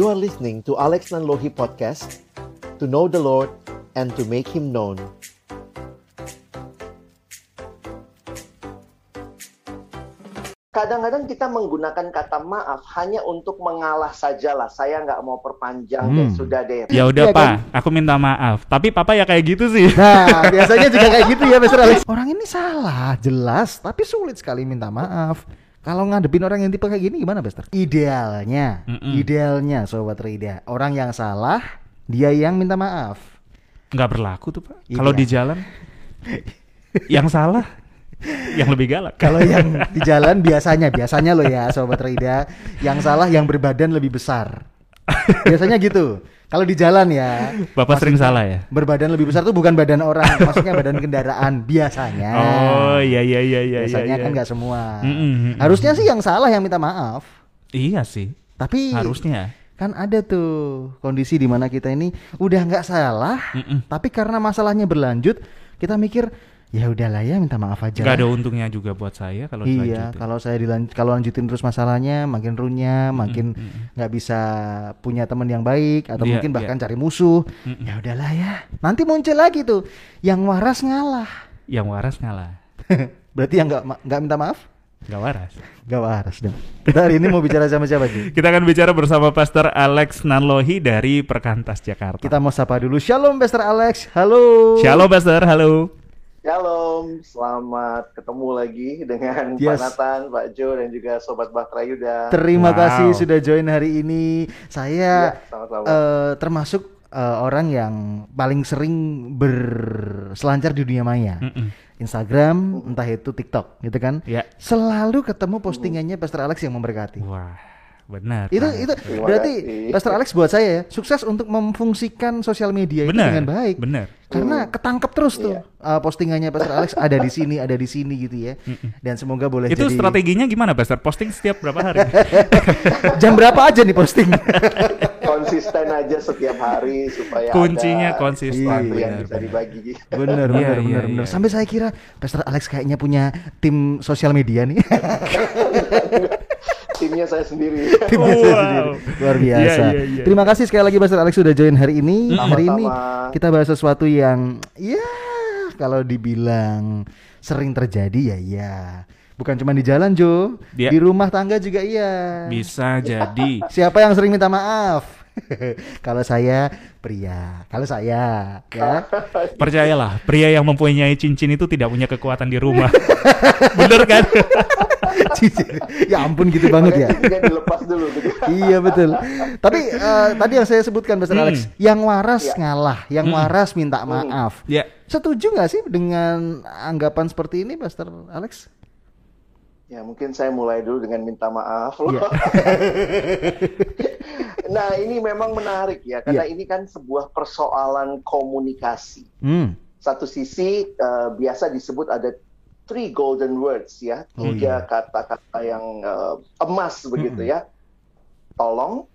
You are listening to Alex Nanlohi Podcast To know the Lord and to make Him known Kadang-kadang kita menggunakan kata maaf hanya untuk mengalah sajalah. Saya nggak mau perpanjang Hmm. deh, sudah deh. Ya udah Iya pak, kan? aku minta maaf. Tapi papa ya kayak gitu sih. Nah, biasanya juga kayak gitu ya, Mr. Alex. Orang ini salah, jelas, tapi sulit sekali minta maaf. Kalau ngadepin orang yang tipe kayak gini gimana, Bester? Idealnya, Mm-mm. idealnya, Sobat Rida, orang yang salah, dia yang minta maaf. Nggak berlaku tuh pak. Kalau di jalan, yang salah, yang lebih galak. Kalau yang di jalan biasanya, biasanya loh ya, Sobat Rida, yang salah yang berbadan lebih besar. Biasanya gitu. Kalau di jalan ya, Bapak sering salah ya. berbadan lebih besar tuh bukan badan orang, maksudnya badan kendaraan biasanya. Oh iya iya iya iya. biasanya iya, kan iya. nggak semua. Mm-mm, mm-mm. Harusnya sih yang salah yang minta maaf. Iya sih. Tapi Harusnya. kan ada tuh kondisi di mana kita ini udah nggak salah, Mm-mm. tapi karena masalahnya berlanjut, kita mikir ya udahlah ya minta maaf aja. Nggak ada lah." untungnya juga buat saya kalau Iya, kalau saya dilan kalau lanjutin terus masalahnya, makin runyam, makin nggak bisa punya teman yang baik atau Iya, mungkin bahkan iya. cari musuh. Mm-mm. Ya udahlah ya. Nanti muncul lagi tuh yang waras ngalah. Yang waras ngalah. Berarti yang nggak nggak minta maaf? Nggak waras. Nggak waras dong. Kita hari ini mau bicara sama siapa sih? Kita akan bicara bersama Pastor Alex Nanlohi dari Perkantas Jakarta. Kita mau sapa dulu. Shalom, Pastor Alex. Halo. Shalom Pastor, halo. Shalom, selamat ketemu lagi dengan Yes. Pak Nathan, Pak Jo, dan juga Sobat Bahtera Yuda. Terima Wow. kasih sudah join hari ini. Saya Ya, sama-sama. eh, termasuk eh, orang yang paling sering berselancar di dunia maya. Mm-mm. Instagram, entah itu TikTok, gitu kan? Ya. Selalu ketemu postingannya Pastor Alex yang memberkati. Wah, benar. Itu Pak. itu Terima berarti kasih. Pastor Alex buat saya ya sukses untuk memfungsikan sosial media itu benar dengan baik. Benar. Karena ketangkep terus tuh Iya. uh, postingannya Pastor Alex ada di sini, ada di sini gitu ya. Dan semoga boleh Itu jadi strateginya gimana Pastor? Posting setiap berapa hari? jam berapa aja nih posting? Konsisten aja setiap hari supaya Kuncinya ada konsisten, sesuatu yang benar, bisa benar. dibagi. bener Iya, bener iya, bener bener. iya. Sampai saya kira Pastor Alex kayaknya punya tim sosial media nih. Timnya saya sendiri. Timnya saya sendiri. Luar biasa. Iya, iya, iya. Terima kasih sekali lagi Pastor Alex sudah join hari ini. Sama-sama. Hari ini kita bahas sesuatu yang ya kalau dibilang sering terjadi ya ya. Bukan cuma di jalan Jo, Dia- di rumah tangga juga iya. Bisa jadi. Siapa yang sering minta maaf? kalau saya pria, kalau saya ya. Percayalah, pria yang mempunyai cincin itu tidak punya kekuatan di rumah. Bener kan? ya ampun gitu banget ya. Makanya Dia dilepas dulu gitu. iya betul. Tapi eh, tadi yang saya sebutkan Pastor Hmm. Alex, yang waras Iya. ngalah, yang Hmm. waras minta maaf. ya. Setuju nggak sih dengan anggapan seperti ini, Pastor Alex? Ya mungkin saya mulai dulu dengan minta maaf. Iya. nah ini memang menarik ya karena Iya. ini kan sebuah persoalan komunikasi. Hmm. Satu sisi eh, biasa disebut ada three golden words ya, tiga iya. kata-kata yang eh, emas begitu Mm-mm. ya. Tolong,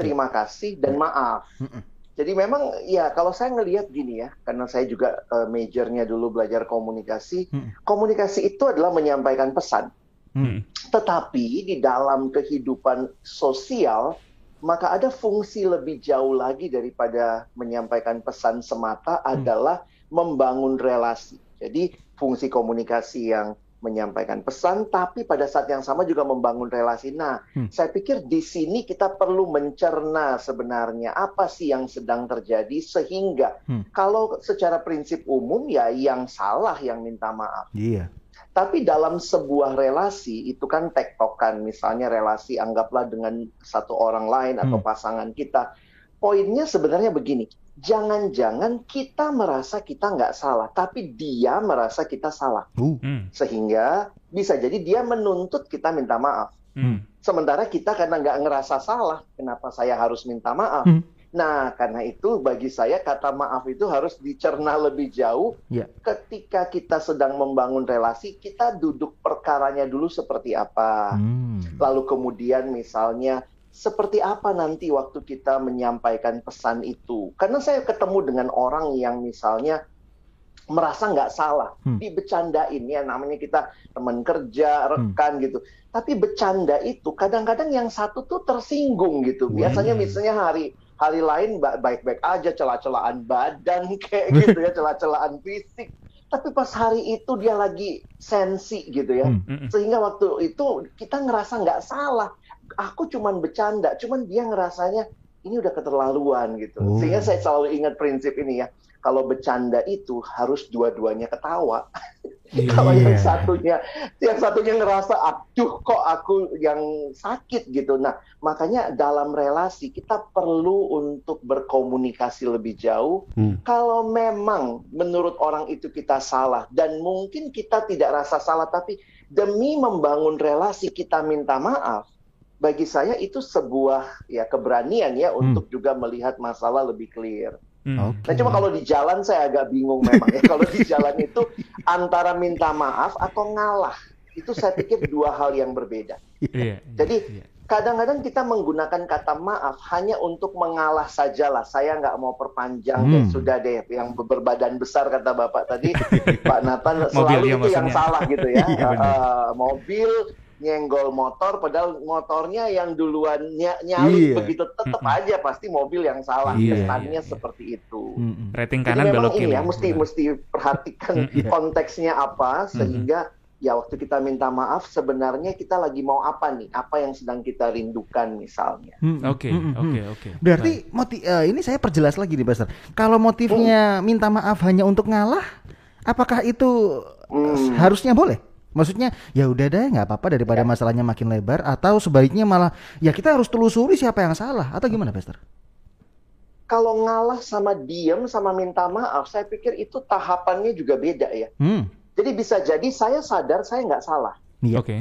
terima kasih dan maaf. Mm-mm. Jadi memang ya kalau saya ngelihat gini ya, karena saya juga eh, majornya dulu belajar komunikasi, Mm. komunikasi itu adalah menyampaikan pesan. Hmm. Tetapi di dalam kehidupan sosial, maka ada fungsi lebih jauh lagi daripada menyampaikan pesan semata adalah membangun relasi. Jadi fungsi komunikasi yang menyampaikan pesan, tapi pada saat yang sama juga membangun relasi. Nah, Hmm. saya pikir di sini kita perlu mencerna sebenarnya apa sih yang sedang terjadi sehingga Hmm. kalau secara prinsip umum ya yang salah yang minta maaf. Iya. Tapi dalam sebuah relasi itu kan tektokan, misalnya relasi anggaplah dengan satu orang lain atau Hmm. pasangan kita. Poinnya sebenarnya begini, jangan-jangan kita merasa kita nggak salah, tapi dia merasa kita salah. Uh. Hmm. Sehingga bisa jadi dia menuntut kita minta maaf. Hmm. Sementara kita karena nggak ngerasa salah, kenapa saya harus minta maaf? Hmm. Nah, karena itu bagi saya kata maaf itu harus dicerna lebih jauh. Ya. Ketika kita sedang membangun relasi, kita duduk perkaranya dulu seperti apa. Hmm. Lalu kemudian misalnya seperti apa nanti waktu kita menyampaikan pesan itu. Karena saya ketemu dengan orang yang misalnya merasa nggak salah, Hmm. dibecandain ya namanya kita teman kerja, rekan gitu. Tapi bercanda itu kadang-kadang yang satu tuh tersinggung gitu. Biasanya misalnya hari hari lain ba- baik-baik aja celah-celahan badan kayak gitu ya, celah-celahan fisik. Tapi pas hari itu dia lagi sensi gitu ya. Hmm. Sehingga waktu itu kita ngerasa nggak salah. Aku cuman bercanda, cuman dia ngerasanya ini udah keterlaluan gitu. Oh. Sehingga saya selalu ingat prinsip ini ya. Kalau bercanda itu harus dua-duanya ketawa. Kalau yang satunya, yang satunya ngerasa, aduh kok aku yang sakit gitu. Nah, makanya dalam relasi kita perlu untuk berkomunikasi lebih jauh. Hmm. Kalau memang menurut orang itu kita salah dan mungkin kita tidak rasa salah, tapi demi membangun relasi kita minta maaf. Bagi saya itu sebuah ya keberanian ya untuk juga melihat masalah lebih clear. Mm. Oke. Nah, cuma kalau di jalan saya agak bingung memang ya. Kalau di jalan itu antara minta maaf atau ngalah. Itu saya pikir dua hal yang berbeda. Iya. Jadi Iya. kadang-kadang kita menggunakan kata maaf hanya untuk mengalah sajalah. Saya nggak mau perpanjang Hmm. deh, sudah deh. Yang berbadan besar kata Bapak tadi, Pak Nathan selalu Mobilnya itu yang salah gitu ya. Iya. Eh, mobil nyenggol motor, padahal motornya yang duluan ny- nyalip Iya. begitu tetap Mm-mm. aja pasti mobil yang salah. Iya, Kesannya iya, iya. seperti itu. Mm-mm. Rating Jadi kanan memang belok ini kiri. ya mesti Benar. mesti perhatikan Iya. konteksnya apa sehingga ya waktu kita minta maaf sebenarnya kita lagi mau apa nih? Apa yang sedang kita rindukan misalnya. Oke, oke, oke. Berarti moti eh, ini saya perjelas lagi nih, Pastor. Kalau motifnya minta maaf hanya untuk ngalah, apakah itu eh, Hmm. harusnya boleh? Maksudnya ya udah deh nggak apa-apa daripada masalahnya makin lebar atau sebaliknya malah ya kita harus telusuri siapa yang salah atau gimana, Pastor? Kalau ngalah sama diem sama minta maaf, saya pikir itu tahapannya juga beda ya. Hmm. Jadi bisa jadi saya sadar saya nggak salah. Iya. Oke.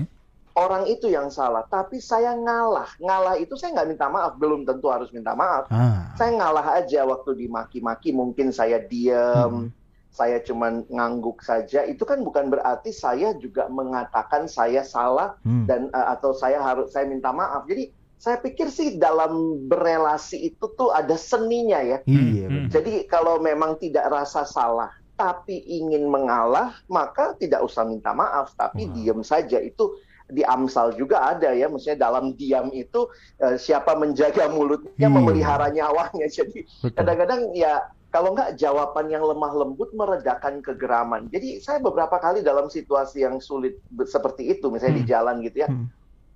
Orang itu yang salah, tapi saya ngalah. Ngalah itu saya nggak minta maaf, belum tentu harus minta maaf. Ah. Saya ngalah aja waktu dimaki-maki, mungkin saya diem, saya cuman ngangguk saja. Itu kan bukan berarti saya juga mengatakan saya salah Hmm. dan eh, atau saya harus saya minta maaf. Jadi saya pikir sih dalam berelasi itu tuh ada seninya ya. Iya. Hmm. benar. Jadi kalau memang tidak rasa salah tapi ingin mengalah, maka tidak usah minta maaf, tapi Wow. diam saja. Itu di Amsal juga ada ya, maksudnya dalam diam itu eh, siapa menjaga mulutnya Iya. memelihara nyawanya. Jadi kadang-kadang ya kalau nggak jawaban yang lemah lembut meredakan kegeraman. Jadi saya beberapa kali dalam situasi yang sulit seperti itu, misalnya di Hmm. jalan gitu ya, Hmm.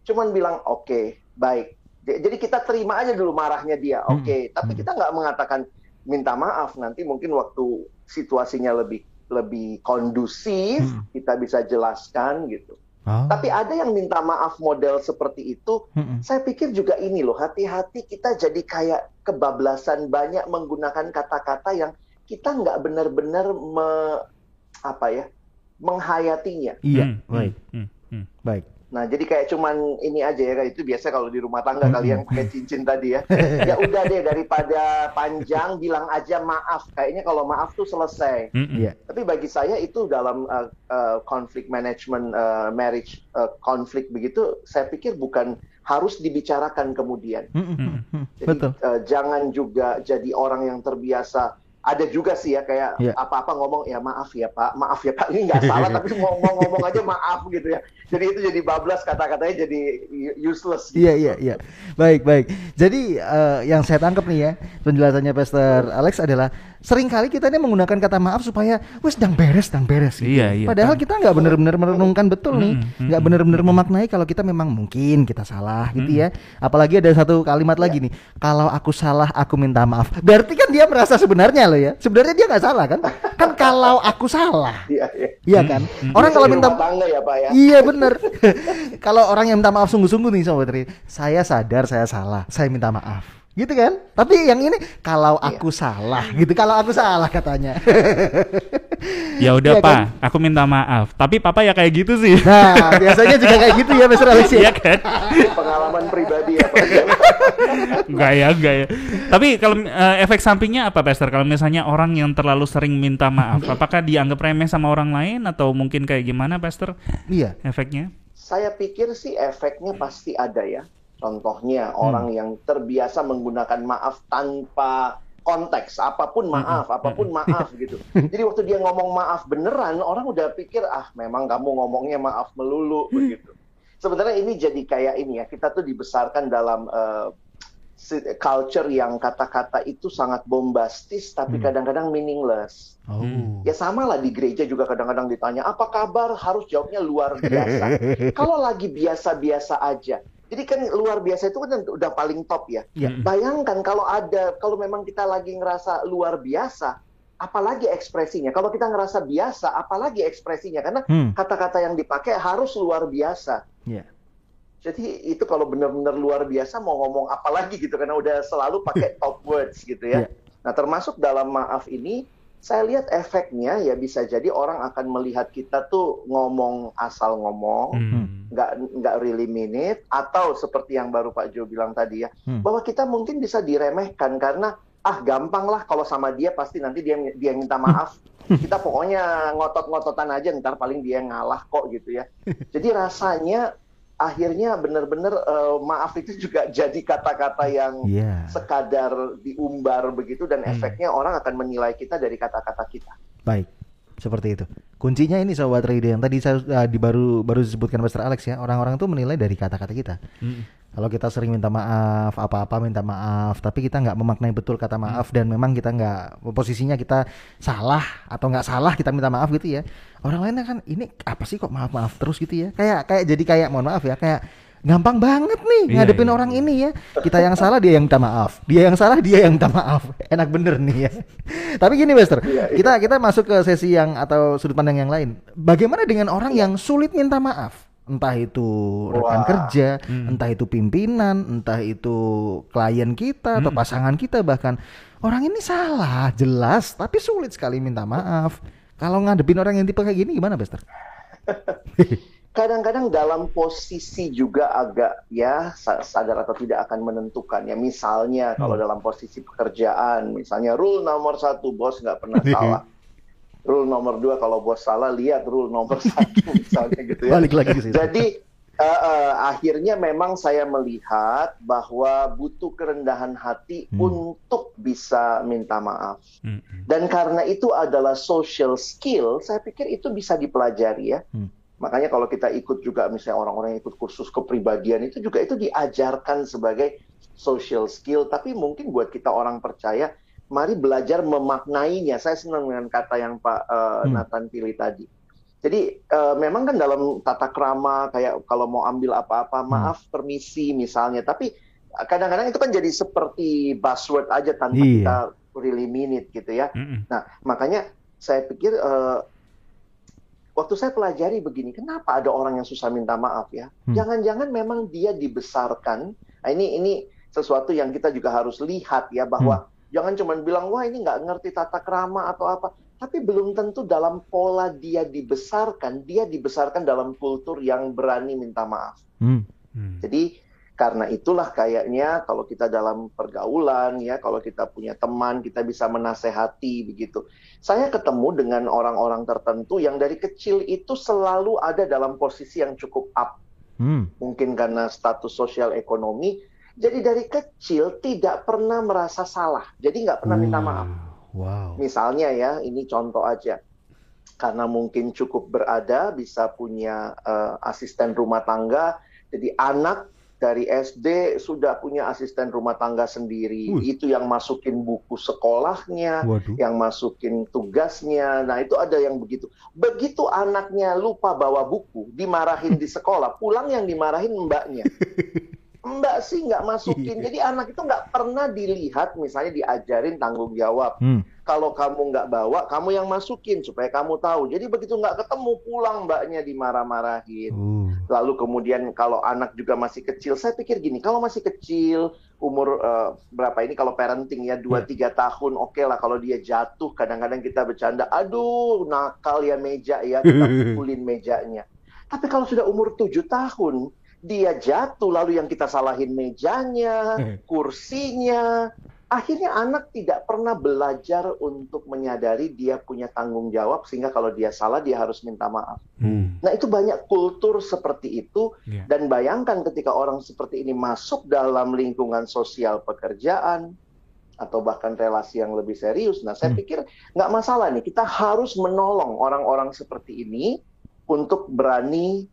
cuman bilang oke baik. J- Jadi kita terima aja dulu marahnya dia, Hmm. oke. Tapi Hmm. kita nggak mengatakan minta maaf nanti mungkin waktu situasinya lebih lebih kondusif Hmm. kita bisa jelaskan gitu. Oh. Tapi ada yang minta maaf model seperti itu Mm-mm. saya pikir juga ini loh, hati-hati kita jadi kayak kebablasan banyak menggunakan kata-kata yang kita nggak benar-benar me, apa ya menghayatinya. Iya. Hmm, Baik. hmm, hmm. Baik. Nah jadi kayak cuman ini aja ya, itu biasa kalau di rumah tangga Hmm. kali yang pakai cincin tadi ya. ya udah deh daripada panjang bilang aja maaf. Kayaknya kalau maaf tuh selesai. Hmm, hmm. Iya. Tapi bagi saya itu dalam uh, uh, conflict management uh, marriage uh, konflik begitu, saya pikir bukan harus dibicarakan kemudian. Mm-mm. Hmm. Mm. Jadi Betul. uh, jangan juga jadi orang yang terbiasa. Ada juga sih ya kayak Iya. apa-apa ngomong ya maaf ya Pak, maaf ya Pak ini nggak salah tapi ngomong ngomong aja maaf gitu ya. Jadi itu jadi bablas kata-katanya jadi useless. Gitu. Iya iya iya. Baik baik. Jadi eh, yang saya tangkap nih ya penjelasannya Pastor Alex adalah sering kali kita ini menggunakan kata maaf supaya wes sedang beres sedang beres. gitu. Iya, iya. Padahal kita nggak benar-benar merenungkan betul nih, Mm, mm, nggak mm, benar-benar memaknai kalau kita memang mungkin kita salah gitu Mm. ya. Apalagi ada satu kalimat lagi nih, kalau aku salah aku minta maaf. Berarti kan dia merasa sebenarnya loh ya. Sebenarnya dia nggak salah kan? Kan kalau aku salah, Iya, iya. iya kan? Orang Bisa kalau di minta tangga ya Pak ya. Iya bener. Kalau orang yang minta maaf sungguh-sungguh nih Sobat Tri Saya sadar saya salah. Saya minta maaf Gitu kan Tapi yang ini Kalau Iya. aku salah gitu Kalau aku salah katanya Ya udah Iya Pak, kan? aku minta maaf. Tapi Papa ya kayak gitu sih. Nah biasanya juga kayak gitu ya Mr. Alex ya Iya kan? Pengalaman pribadi ya Pak. Enggak ya, enggak ya. Tapi kalau eh, efek sampingnya apa, Pastor? Kalau misalnya orang yang terlalu sering minta maaf, apakah dianggap remeh sama orang lain atau mungkin kayak gimana, Pastor? Iya Efeknya? Saya pikir sih efeknya pasti ada ya. Contohnya orang yang terbiasa menggunakan maaf tanpa konteks, apa pun maaf, apa pun maaf gitu. Jadi waktu dia ngomong maaf beneran, orang udah pikir ah memang kamu ngomongnya maaf melulu begitu. Sebenarnya ini jadi kayak ini ya, kita tuh dibesarkan dalam uh, culture yang kata-kata itu sangat bombastis tapi kadang-kadang meaningless. Oh. Ya sama lah di gereja juga kadang-kadang ditanya apa kabar harus jawabnya luar biasa. Kalau lagi biasa-biasa aja. Jadi kan luar biasa itu kan udah paling top ya. Iya. Bayangkan kalau ada kalau memang kita lagi ngerasa luar biasa, apalagi ekspresinya. Kalau kita ngerasa biasa, apalagi ekspresinya karena Hmm. kata-kata yang dipakai harus luar biasa. Iya. Jadi itu kalau benar-benar luar biasa mau ngomong apa lagi gitu karena udah selalu pakai top words gitu Iya. ya. Nah termasuk dalam maaf ini saya lihat efeknya ya bisa jadi orang akan melihat kita tuh ngomong asal ngomong, Hmm. nggak nggak really mean it, atau seperti yang baru Pak Jo bilang tadi ya, Hmm. bahwa kita mungkin bisa diremehkan karena ah gampang lah kalau sama dia pasti nanti dia dia minta maaf. Kita pokoknya ngotot-ngototan aja ntar paling dia ngalah kok gitu ya. Jadi rasanya akhirnya benar-benar eh, maaf itu juga jadi kata-kata yang Iya. sekadar diumbar begitu dan Hmm. efeknya orang akan menilai kita dari kata-kata kita. Baik, seperti itu. Kuncinya ini sobat radio yang tadi saya uh, di baru baru disebutkan Pastor Alex ya. Orang-orang tuh menilai dari kata-kata kita. Hmm. Kalau kita sering minta maaf, apa-apa minta maaf, tapi kita nggak memaknai betul kata maaf dan memang kita nggak posisinya kita salah atau nggak salah kita minta maaf gitu ya. Orang lainnya kan ini apa sih kok maaf-maaf terus gitu ya? Kayak kayak jadi kayak mohon maaf ya kayak gampang banget nih Iya, ngadepin iya, orang iya. ini ya. Kita yang salah dia yang minta maaf, dia yang salah dia yang minta maaf. Enak bener nih ya. Tapi gini Wester, Iya, iya. kita kita masuk ke sesi yang atau sudut pandang yang lain. Bagaimana dengan orang yang sulit minta maaf? Entah itu rekan Wah. kerja, Hmm. entah itu pimpinan, entah itu klien kita atau Hmm. pasangan kita bahkan orang ini salah jelas tapi sulit sekali minta maaf. Kalau ngadepin orang yang tipe kayak gini gimana, Bester? Kadang-kadang dalam posisi juga agak ya sa- sadar atau tidak akan menentukan ya. Misalnya kalau dalam posisi pekerjaan, misalnya rule nomor satu bos nggak pernah salah. Rule nomor dua kalau bos salah lihat rule nomor satu misalnya gitu ya. Balik lagi ke situ. Jadi eh, eh, akhirnya memang saya melihat bahwa butuh kerendahan hati Hmm. untuk bisa minta maaf. Hmm. Dan karena itu adalah social skill, saya pikir itu bisa dipelajari ya. Hmm. Makanya kalau kita ikut juga misalnya orang-orang yang ikut kursus kepribadian itu juga itu diajarkan sebagai social skill. Tapi mungkin buat kita orang percaya, mari belajar memaknainya. Saya senang dengan kata yang Pak eh, Hmm. Nathan pilih tadi. Jadi eh, memang kan dalam tata krama kayak kalau mau ambil apa-apa, maaf, permisi misalnya. Tapi eh, kadang-kadang itu kan jadi seperti buzzword aja tanpa Iya. kita really mean it gitu ya. Hmm. Nah, makanya saya pikir eh, waktu saya pelajari begini, kenapa ada orang yang susah minta maaf ya? Hmm. Jangan-jangan memang dia dibesarkan. Nah, ini ini sesuatu yang kita juga harus lihat ya bahwa jangan cuma bilang wah ini nggak ngerti tata krama atau apa, tapi belum tentu dalam pola dia dibesarkan, dia dibesarkan dalam kultur yang berani minta maaf. Hmm. Hmm. Jadi karena itulah kayaknya kalau kita dalam pergaulan ya, kalau kita punya teman, kita bisa menasehati begitu. Saya ketemu dengan orang-orang tertentu yang dari kecil itu selalu ada dalam posisi yang cukup up. Hmm. Mungkin karena status sosial ekonomi. Jadi dari kecil tidak pernah merasa salah. Jadi nggak pernah minta maaf. Wow. Misalnya ya, ini contoh aja. Karena mungkin cukup berada, bisa punya eh, asisten rumah tangga. Jadi anak dari SD sudah punya asisten rumah tangga sendiri. Wih. Itu yang masukin buku sekolahnya, Waduh. yang masukin tugasnya. Nah, itu ada yang begitu. Begitu anaknya lupa bawa buku, dimarahin di sekolah, pulang yang dimarahin mbaknya. Mbak sih nggak masukin. Jadi anak itu nggak pernah dilihat misalnya diajarin tanggung jawab. Hmm. Kalau kamu nggak bawa, kamu yang masukin supaya kamu tahu. Jadi begitu nggak ketemu pulang mbaknya dimarah-marahin. Uh. Lalu kemudian kalau anak juga masih kecil, saya pikir gini, kalau masih kecil umur eh, berapa ini kalau parenting ya dua tiga tahun, oke lah kalau dia jatuh kadang-kadang kita bercanda, aduh nakal ya meja ya kita pukulin mejanya. Tapi kalau sudah umur tujuh tahun dia jatuh lalu yang kita salahin mejanya, kursinya, akhirnya anak tidak pernah belajar untuk menyadari dia punya tanggung jawab sehingga kalau dia salah dia harus minta maaf. Hmm. Nah, itu banyak kultur seperti itu Iya. dan bayangkan ketika orang seperti ini masuk dalam lingkungan sosial pekerjaan, atau bahkan relasi yang lebih serius. Nah, saya Hmm. pikir nggak masalah nih. Kita harus menolong orang-orang seperti ini untuk berani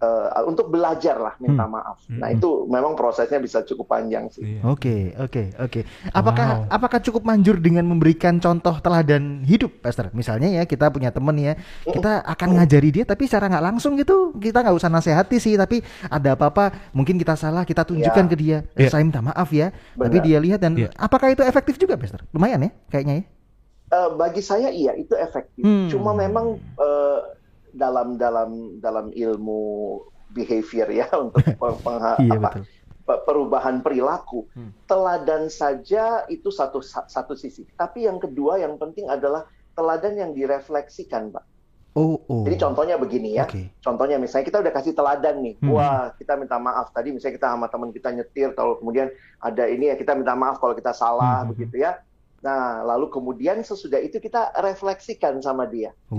eh, untuk belajar lah minta Hmm. maaf. Nah, Hmm. itu memang prosesnya bisa cukup panjang sih. Iya. Oke, oke, oke. Apakah Wow. apakah cukup manjur dengan memberikan contoh teladan hidup, Pastor? Misalnya ya, kita punya temen ya, kita akan ngajari dia, tapi secara nggak langsung gitu, kita nggak usah nasihati sih, tapi ada apa-apa, mungkin kita salah, kita tunjukkan Ya. ke dia, Iya. saya minta maaf ya, tapi Benar. dia lihat dan Iya. apakah itu efektif juga, Pastor? Lumayan ya, kayaknya ya. Eh, bagi saya iya itu efektif. Hmm. Cuma memang eh, dalam dalam dalam ilmu behavior ya untuk peng- pengha- Iya apa, perubahan perilaku. Hmm. Teladan saja itu satu satu sisi. Tapi yang kedua yang penting adalah teladan yang direfleksikan, Pak. Oh, oh. Jadi contohnya begini ya. Oke. Contohnya misalnya kita udah kasih teladan nih. Hmm. Wah, kita minta maaf tadi misalnya kita sama teman kita nyetir kalau kemudian ada ini ya kita minta maaf kalau kita salah Hmm. begitu ya. Nah, lalu kemudian sesudah itu kita refleksikan sama dia. Oh.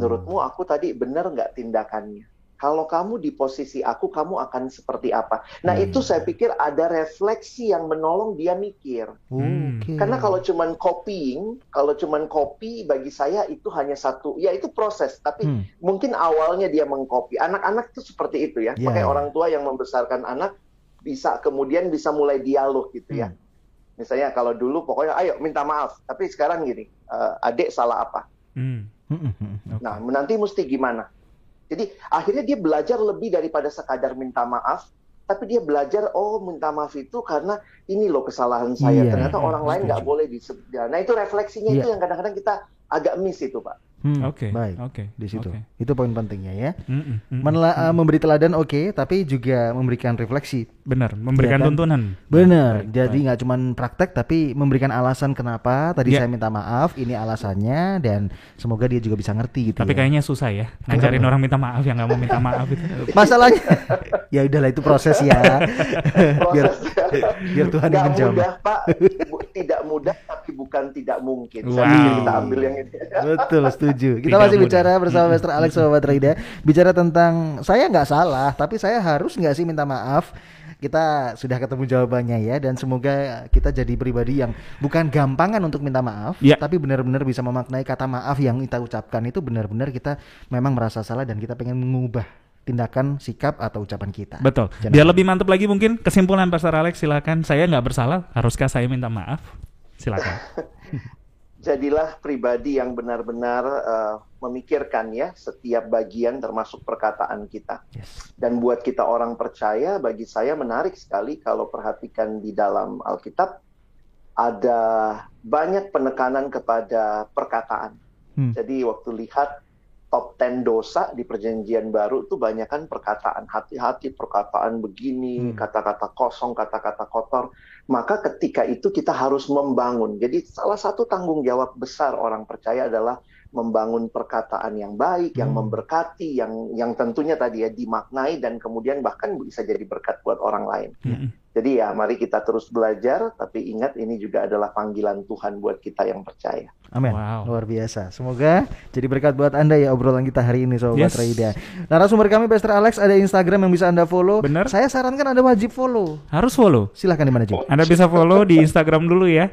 Menurutmu aku tadi benar nggak tindakannya? Kalau kamu di posisi aku, kamu akan seperti apa? Nah, Hmm. itu saya pikir ada refleksi yang menolong dia mikir. Hmm. Karena kalau cuman copying, kalau cuman copy bagi saya itu hanya satu, ya itu proses. Tapi Hmm. mungkin awalnya dia mengcopy. Anak-anak itu seperti itu ya. Ya, Pakai ya. orang tua yang membesarkan anak bisa kemudian bisa mulai dialog gitu ya. Hmm. Misalnya kalau dulu pokoknya ayo minta maaf. Tapi sekarang gini, eh, adik salah apa? Hmm. Hmm, hmm, hmm. Nah, nanti mesti gimana? Jadi akhirnya dia belajar lebih daripada sekadar minta maaf, tapi dia belajar oh minta maaf itu karena ini loh kesalahan saya. Iya, Ternyata iya, orang lain nggak boleh disebut. Nah itu refleksinya itu Iya. yang kadang-kadang kita agak miss itu pak. Hmm, Oke. Baik. Oke. Di situ. Oke. Itu poin pentingnya ya. Mm, mm, mm, Menela- mm. memberi teladan oke, tapi juga memberikan refleksi. Benar, memberikan Iya kan? tuntunan. Benar. Baik, Jadi nggak cuman praktek tapi memberikan alasan kenapa tadi Iya. saya minta maaf, ini alasannya dan semoga dia juga bisa ngerti gitu Tapi ya. kayaknya susah ya ngajarin orang minta maaf yang nggak mau minta maaf itu. masalahnya ya udahlah itu proses ya. biar Proses biar Tuhan yang menjawab. mudah pak, tidak mudah tapi bukan tidak mungkin. Saya Wow. pikir kita ambil yang ini. Betul, setuju. Kita Tidak masih mudah. bicara bersama Master Alex Sobat Rida. Bicara tentang saya nggak salah, tapi saya harus nggak sih minta maaf. Kita sudah ketemu jawabannya ya dan semoga kita jadi pribadi yang bukan gampangan untuk minta maaf, Ya. tapi benar-benar bisa memaknai kata maaf yang kita ucapkan itu benar-benar kita memang merasa salah dan kita pengen mengubah tindakan, sikap atau ucapan kita. Betul. Jangan- Biar lebih mantap lagi mungkin kesimpulan Pastor Alex silakan. Saya nggak bersalah, haruskah saya minta maaf? Silakan. Jadilah pribadi yang benar-benar eh, memikirkan ya setiap bagian termasuk perkataan kita. Yes. Dan buat kita orang percaya, bagi saya menarik sekali kalau perhatikan di dalam Alkitab ada banyak penekanan kepada perkataan. Hmm. Jadi waktu lihat top 10 dosa di perjanjian baru itu banyak kan perkataan hati-hati, perkataan begini, Hmm. kata-kata kosong, kata-kata kotor. Maka ketika itu kita harus membangun. Jadi salah satu tanggung jawab besar orang percaya adalah membangun perkataan yang baik, yang Hmm. memberkati, yang yang tentunya tadi ya dimaknai dan kemudian bahkan bisa jadi berkat buat orang lain. Mm-mm. Jadi ya mari kita terus belajar, tapi ingat ini juga adalah panggilan Tuhan buat kita yang percaya. Amin. Wow. Luar biasa. Semoga jadi berkat buat Anda ya obrolan kita hari ini Sobat Yes. Raida. Narasumber kami Pastor Alex ada Instagram yang bisa Anda follow. Benar. Saya sarankan Anda wajib follow. Harus follow. Silahkan di mana? Anda bisa follow di Instagram dulu ya.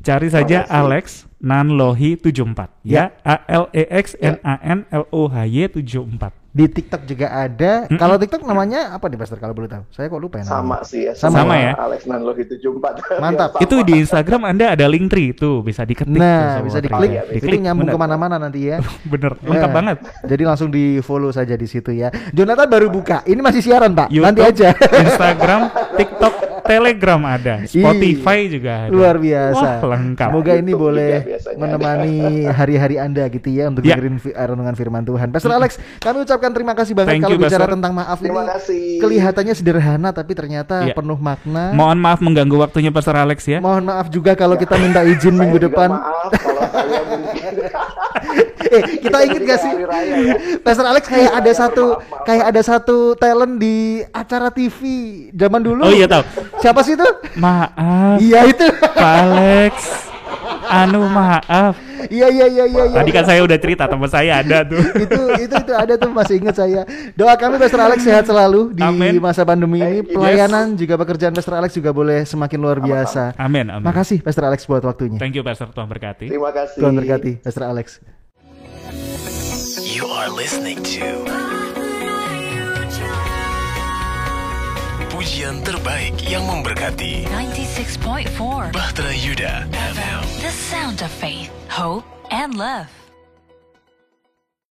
Cari saja. Alex Nanlohi 74 ya. A L E X N A N L O H Y 74. Di TikTok juga ada. Mm-mm. Kalau TikTok namanya apa nih Pastor kalau boleh tahu? Saya kok lupa ya namanya. Sama sih ya. Sama ya? Alex Nanlohi 74. Mantap. Ya, sama. Itu di Instagram Anda ada link tree tuh bisa diketik. tuh, Nah, bisa diklik. Iya, Itu Diklik, nyambung bener. ke mana-mana nanti ya. Bener, lengkap Ya. banget. Jadi langsung di follow saja di situ ya. Jonathan baru buka. Ini masih siaran Pak. YouTube, Nanti aja. Instagram, TikTok, Telegram ada, Spotify juga ada. Luar biasa. Wah, lengkap. Semoga ini YouTube boleh menemani hari-hari Anda gitu ya untuk Ya. dengerin eh, renungan firman Tuhan. Pastor Alex, kami ucapkan terima kasih banget Thank kalau you, bicara Pastor. tentang maaf Terima ini. kasih. Kelihatannya sederhana tapi ternyata Ya. penuh makna. Mohon maaf mengganggu waktunya Pastor Alex ya. Mohon maaf juga kalau kita minta izin minggu depan. Maaf kalau saya. Eh, kita inget gak sih? raya ya. Pastor Alex kayak ada satu kayak ada satu talent di acara TV zaman dulu. Oh iya tahu. Siapa sih itu? Maaf Iya itu. Pak Alex. anu maaf. Iya iya iya iya. iya. Tadi kan saya udah cerita teman saya ada tuh. itu itu itu ada tuh masih ingat saya. Doa kami Pastor Alex sehat selalu di Amin. masa pandemi ini. You, Pelayanan juga pekerjaan Pastor Alex juga boleh semakin luar biasa. Amin, amin. Makasih Pastor Alex buat waktunya. Thank you Pastor Tuhan berkati. Terima kasih. Tuhan berkati Pastor Alex. You are listening to. Pujian terbaik yang memberkati. 96.4 Bahtera Yuda FM The sound of faith, hope, and love.